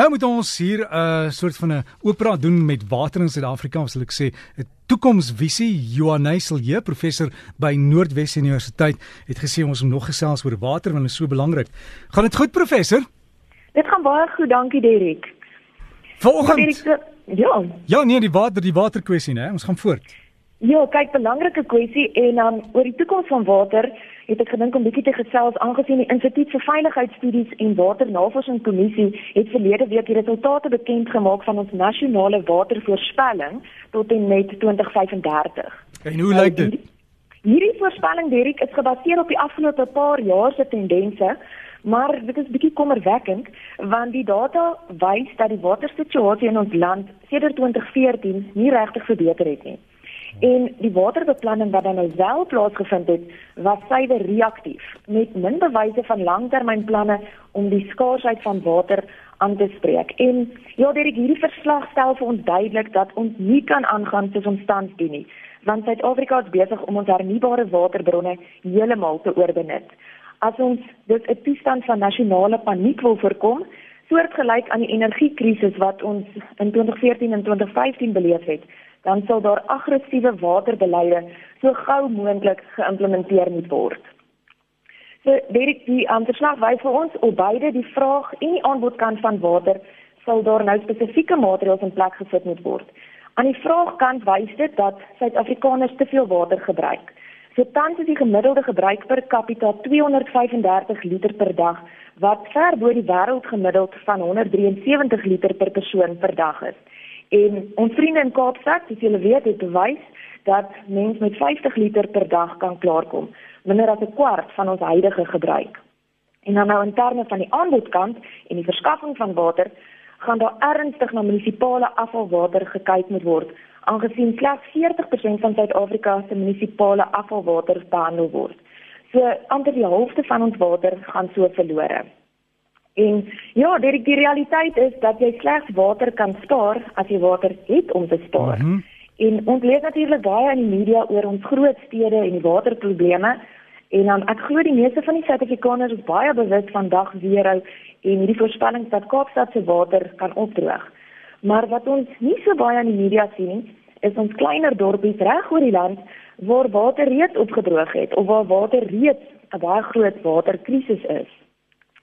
Nou moet ons hier 'n uh, soort van 'n opera doen met water in Suid-Afrika, sal ek sê. 'n Toekomsvisie Johannes Silje, professor by Noordwes Universiteit, het gesê ons moet nog gesels oor water want dit is so belangrik. Gaan dit goed, professor? Dit gaan baie goed, dankie Derek. Vanoggend. Ja. Ja, nee, die water, die waterkwessie, né? Ons gaan voort. Ja, kyk, belangrike kwessie en dan um, oor die toekoms van water het ek gedink om bietjie te gesels aangesien die Instituut vir Veiligheidsstudies en Waternavorsingskommissie het verlede week die resultate bekend gemaak van ons nasionale watervoorspelling tot en met 2035. En hoe lyk dit? Hierdie voorspelling Derek is gebaseer op die afgelope paar jaar se tendense, maar dit is bietjie kommerwekkend want die data wys dat die watersituasie in ons land sedert 2014 nie regtig verbeter het nie. En die waterbeplanning wat dan nou wel plaasgevind het, was suiwer reaktief met min bewyse van langtermynplanne om die skaarsheid van water aan te spreek. En ja, Derek, hierdie verslag stel vir ons duidelik dat ons nie kan aangaan soos ons tans doen nie, want Suid-Afrika is besig om ons hernubare waterbronne heeltemal te oorbenut. As ons dus 'n toestand van nasionale paniek wil voorkom, soortgelyk aan die energiekrisis wat ons in 2014 en 2015 beleef het, dan sal daar aggressiewe waterbeleide so gou moontlik geïmplementeer moet word. So weet die aanslag wys vir ons op beide die vraag en die aanbodkant van water sal daar nou spesifieke maatreëls in plek gesit moet word. Aan die vraagkant wys dit dat Suid-Afrikaners te veel water gebruik. So tans is die gemiddelde gebruik per capita 235 liter per dag wat ver bo die wêreldgemiddeld van 173 liter per persoon per dag is. En ons vriende in Kaapstad, soos julle weet, het bewys dat mens met 50 liter per dag kan klaarkom, minder as 'n kwart van ons huidige gebruik. En dan nou in terme van die aanbodkant en die verskaffing van water, gaan daar ernstig na munisipale afvalwater gekyk moet word, aangesien slegs 40% van Suid-Afrika se munisipale afvalwater behandel word. So amper die helfte van ons water gaan so verlore. En ja, die die realiteit is dat jy slegs water kan spaar as jy water het om te spaar. Mm -hmm. En ons lees natuurlik baie in die media oor ons groot stede en die waterprobleme. En dan ek glo die meeste van die Suid-Afrikaners is baie bewus van dag zero en hierdie voorspelling dat Kaapstad se water kan opdroog. Maar wat ons nie so baie in die media sien nie, is ons kleiner dorpies reg oor die land waar water reeds opgedroog het of waar water reeds 'n baie groot waterkrisis is.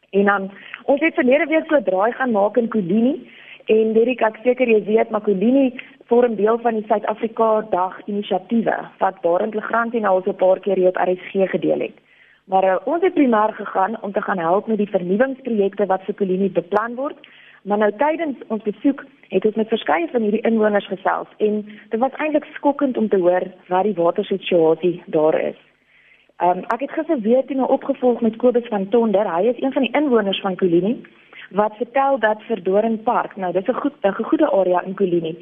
En dan ons het verlede week so 'n draai gaan maak in Kolini en Derek ek seker jy weet maar Kolini vorm deel van die Suid-Afrika Dag inisiatiewe wat Barend Legrand en al so 'n paar keer hier op RSG gedeel het. Maar uh, ons het primêr gegaan om te gaan help met die vernuwingsprojekte wat vir Kolini beplan word. Maar nou tydens ons besoek het ons met verskeie van hierdie inwoners gesels en dit was eintlik skokkend om te hoor wat die watersituasie daar is. Um, ek het gister weer toe nou opgevolg met Kobus van Tonder. Hy is een van die inwoners van Kolini wat vertel dat vir Doring Park, nou dis 'n goed 'n goeie area in Kolini.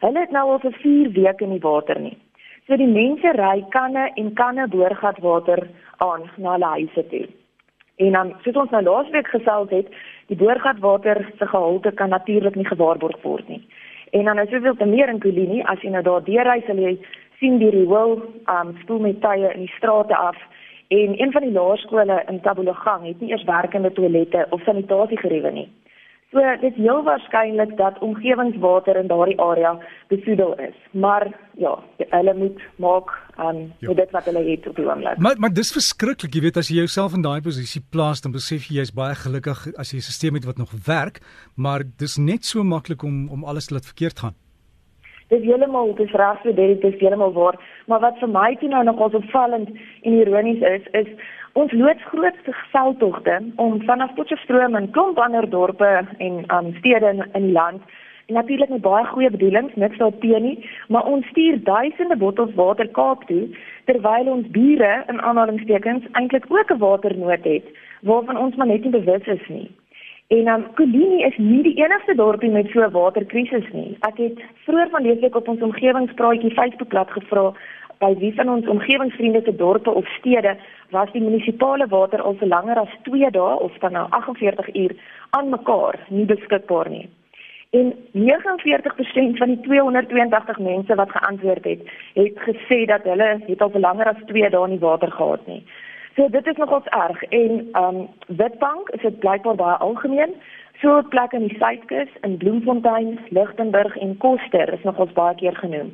Hulle het nou al vir 4 weke nie water nie. So die mense ry kanne en kanne boorgat water aan na hulle huise toe. En dan soos ons nou laasweek gesels het, die boorgatwater se gehalte kan natuurlik nie gewaarborg word nie. En dan is soveel te meer in Kolini as jy nou daar deurry, sal jy sien die riool um spoel met tye in die strate af en een van die laerskole in Tabologang het nie eers werkende toilette of sanitasiegeriewe nie. So dit is heel waarskynlik dat omgewingswater in daardie area besoedel is. Maar ja, hulle moet maak aan um, ja. dit wat hulle het op die oomblik. Maar maar dis verskriklik, jy weet as jy jouself in daai posisie plaas dan besef jy jy's baie gelukkig as jy 'n stelsel het wat nog werk, maar dis net so maklik om om alles te laat verkeerd gaan. Dis heeltemal dis reg so dit is heeltemal waar, maar wat vir my toe nou nogal opvallend en ironies is, is ons loods grootste veldtogte om vanaf Potchefstroom en klomp ander dorpe en um, stede in, in die land en natuurlik met baie goeie bedoelings, niks daarteen nie, maar ons stuur duisende bottels water Kaap toe terwyl ons bure in aanhalingstekens eintlik ook 'n waternood het waarvan ons maar net nie bewus is nie. En um, Kolini is nie die enigste dorpie met so 'n waterkrisis nie. Ek het vroeër van dese week op ons omgewingspraatjie Facebookblad gevra by wie van ons omgewingsvriende se dorpe of stede was die munisipale water al vir langer as 2 dae of dan nou 48 uur aan mekaar nie beskikbaar nie. En 49% van die 282 mense wat geantwoord het, het gesê dat hulle het al vir langer as 2 dae nie water gehad nie. So dit is nogals erg en um Witbank is dit blykbaar baie algemeen So plekke in die Suidkus, in Bloemfontein, Lichtenburg en Koster is nog ons baie keer genoem.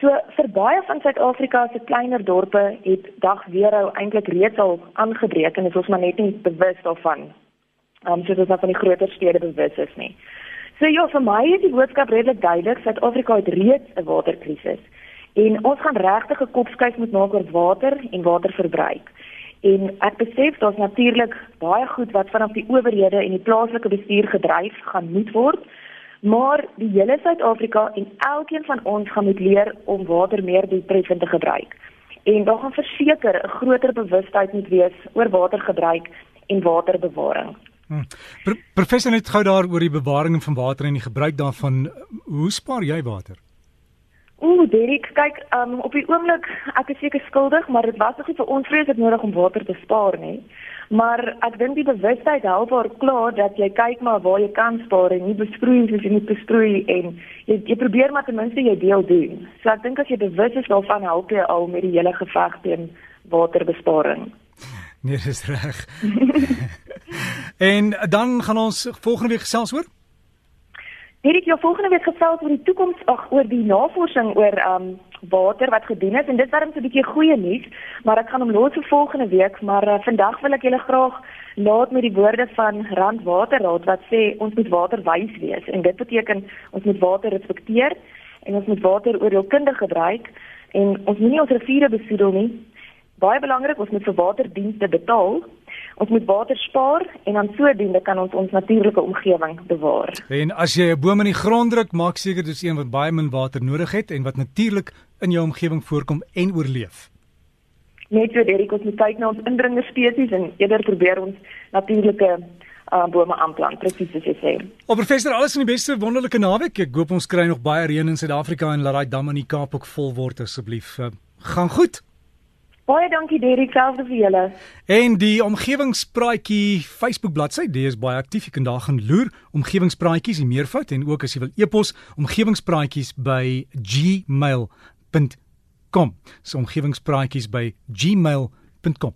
So vir baie van Suid-Afrika se kleiner dorpe het dag weerhou eintlik reeds al aangebreek en dit is maar net nie bewus daarvan. Ehm um, soos ons van die groter stede bewus is nie. So ja, vir my is die boodskap redelik duidelik. Suid-Afrika het reeds 'n waterkrisis. En ons gaan regtig 'n kopskuif moet maak oor water en waterverbruik. En ek besef daar's natuurlik baie goed wat vanaf die owerhede en die plaaslike bestuur gedryf gaan moet word. Maar die hele Suid-Afrika en elkeen van ons gaan moet leer om water meer doeltreffend te gebruik. En daar gaan verseker 'n groter bewustheid moet wees oor watergebruik en waterbewaring. Hmm. Pro professor net gou daar oor die bewaring van water en die gebruik daarvan. Hoe spaar jy water? Ooh, Derek, kyk, um, op die oomblik ek is seker skuldig, maar dit was nie vir ons vreeslik nodig om water te spaar nie. Maar ek dink die bewustheid help haar klaar dat jy kyk maar waar jy kan spaar en nie besproei soos jy moet besproei en jy jy probeer maar ten minste jou deel doen. So ek dink as jy bewus is daarvan help jy al met die hele geveg teen waterbesparing. Nee, dis reg. en dan gaan ons volgende week gesels oor Hierdie jou volgende week gesels oor die toekoms ag oor die navorsing oor um water wat gedoen is. En dit was 'n bietjie goeie nuus, maar ek gaan hom los vir volgende week, maar uh, vandag wil ek julle graag laat met die woorde van Randwaterraad wat sê ons moet waterwys wees. En dit beteken ons moet water respekteer en ons moet water oordeelkundig gebruik. En ons moenie ons riviere besoedel nie. Baie belangrik, ons moet vir waterdienste betaal ons moet water spaar en dan sodoende kan ons ons natuurlike omgewing bewaar. En as jy 'n boom in die grond druk, maak seker dis een wat baie min water nodig het en wat natuurlik in jou omgewing voorkom en oorleef. Net so Derek, ons moet kyk na ons indringende spesies en eerder probeer ons natuurlike uh, bome aanplant, presies soos jy sê. O professor, alles in die beste wonderlike naweek. Ek hoop ons kry nog baie reën in Suid-Afrika en laat daai dam in die Kaap ook vol word asseblief. Uh, gaan goed. Baie dankie Derek, selfs vir julle. En die omgewingspraatjie Facebook bladsy, dit is baie aktief. Jy kan daar gaan loer. Omgewingspraatjies, die meervoud en ook as jy wil e-pos omgewingspraatjies by gmail.com. So omgewingspraatjies by gmail.com.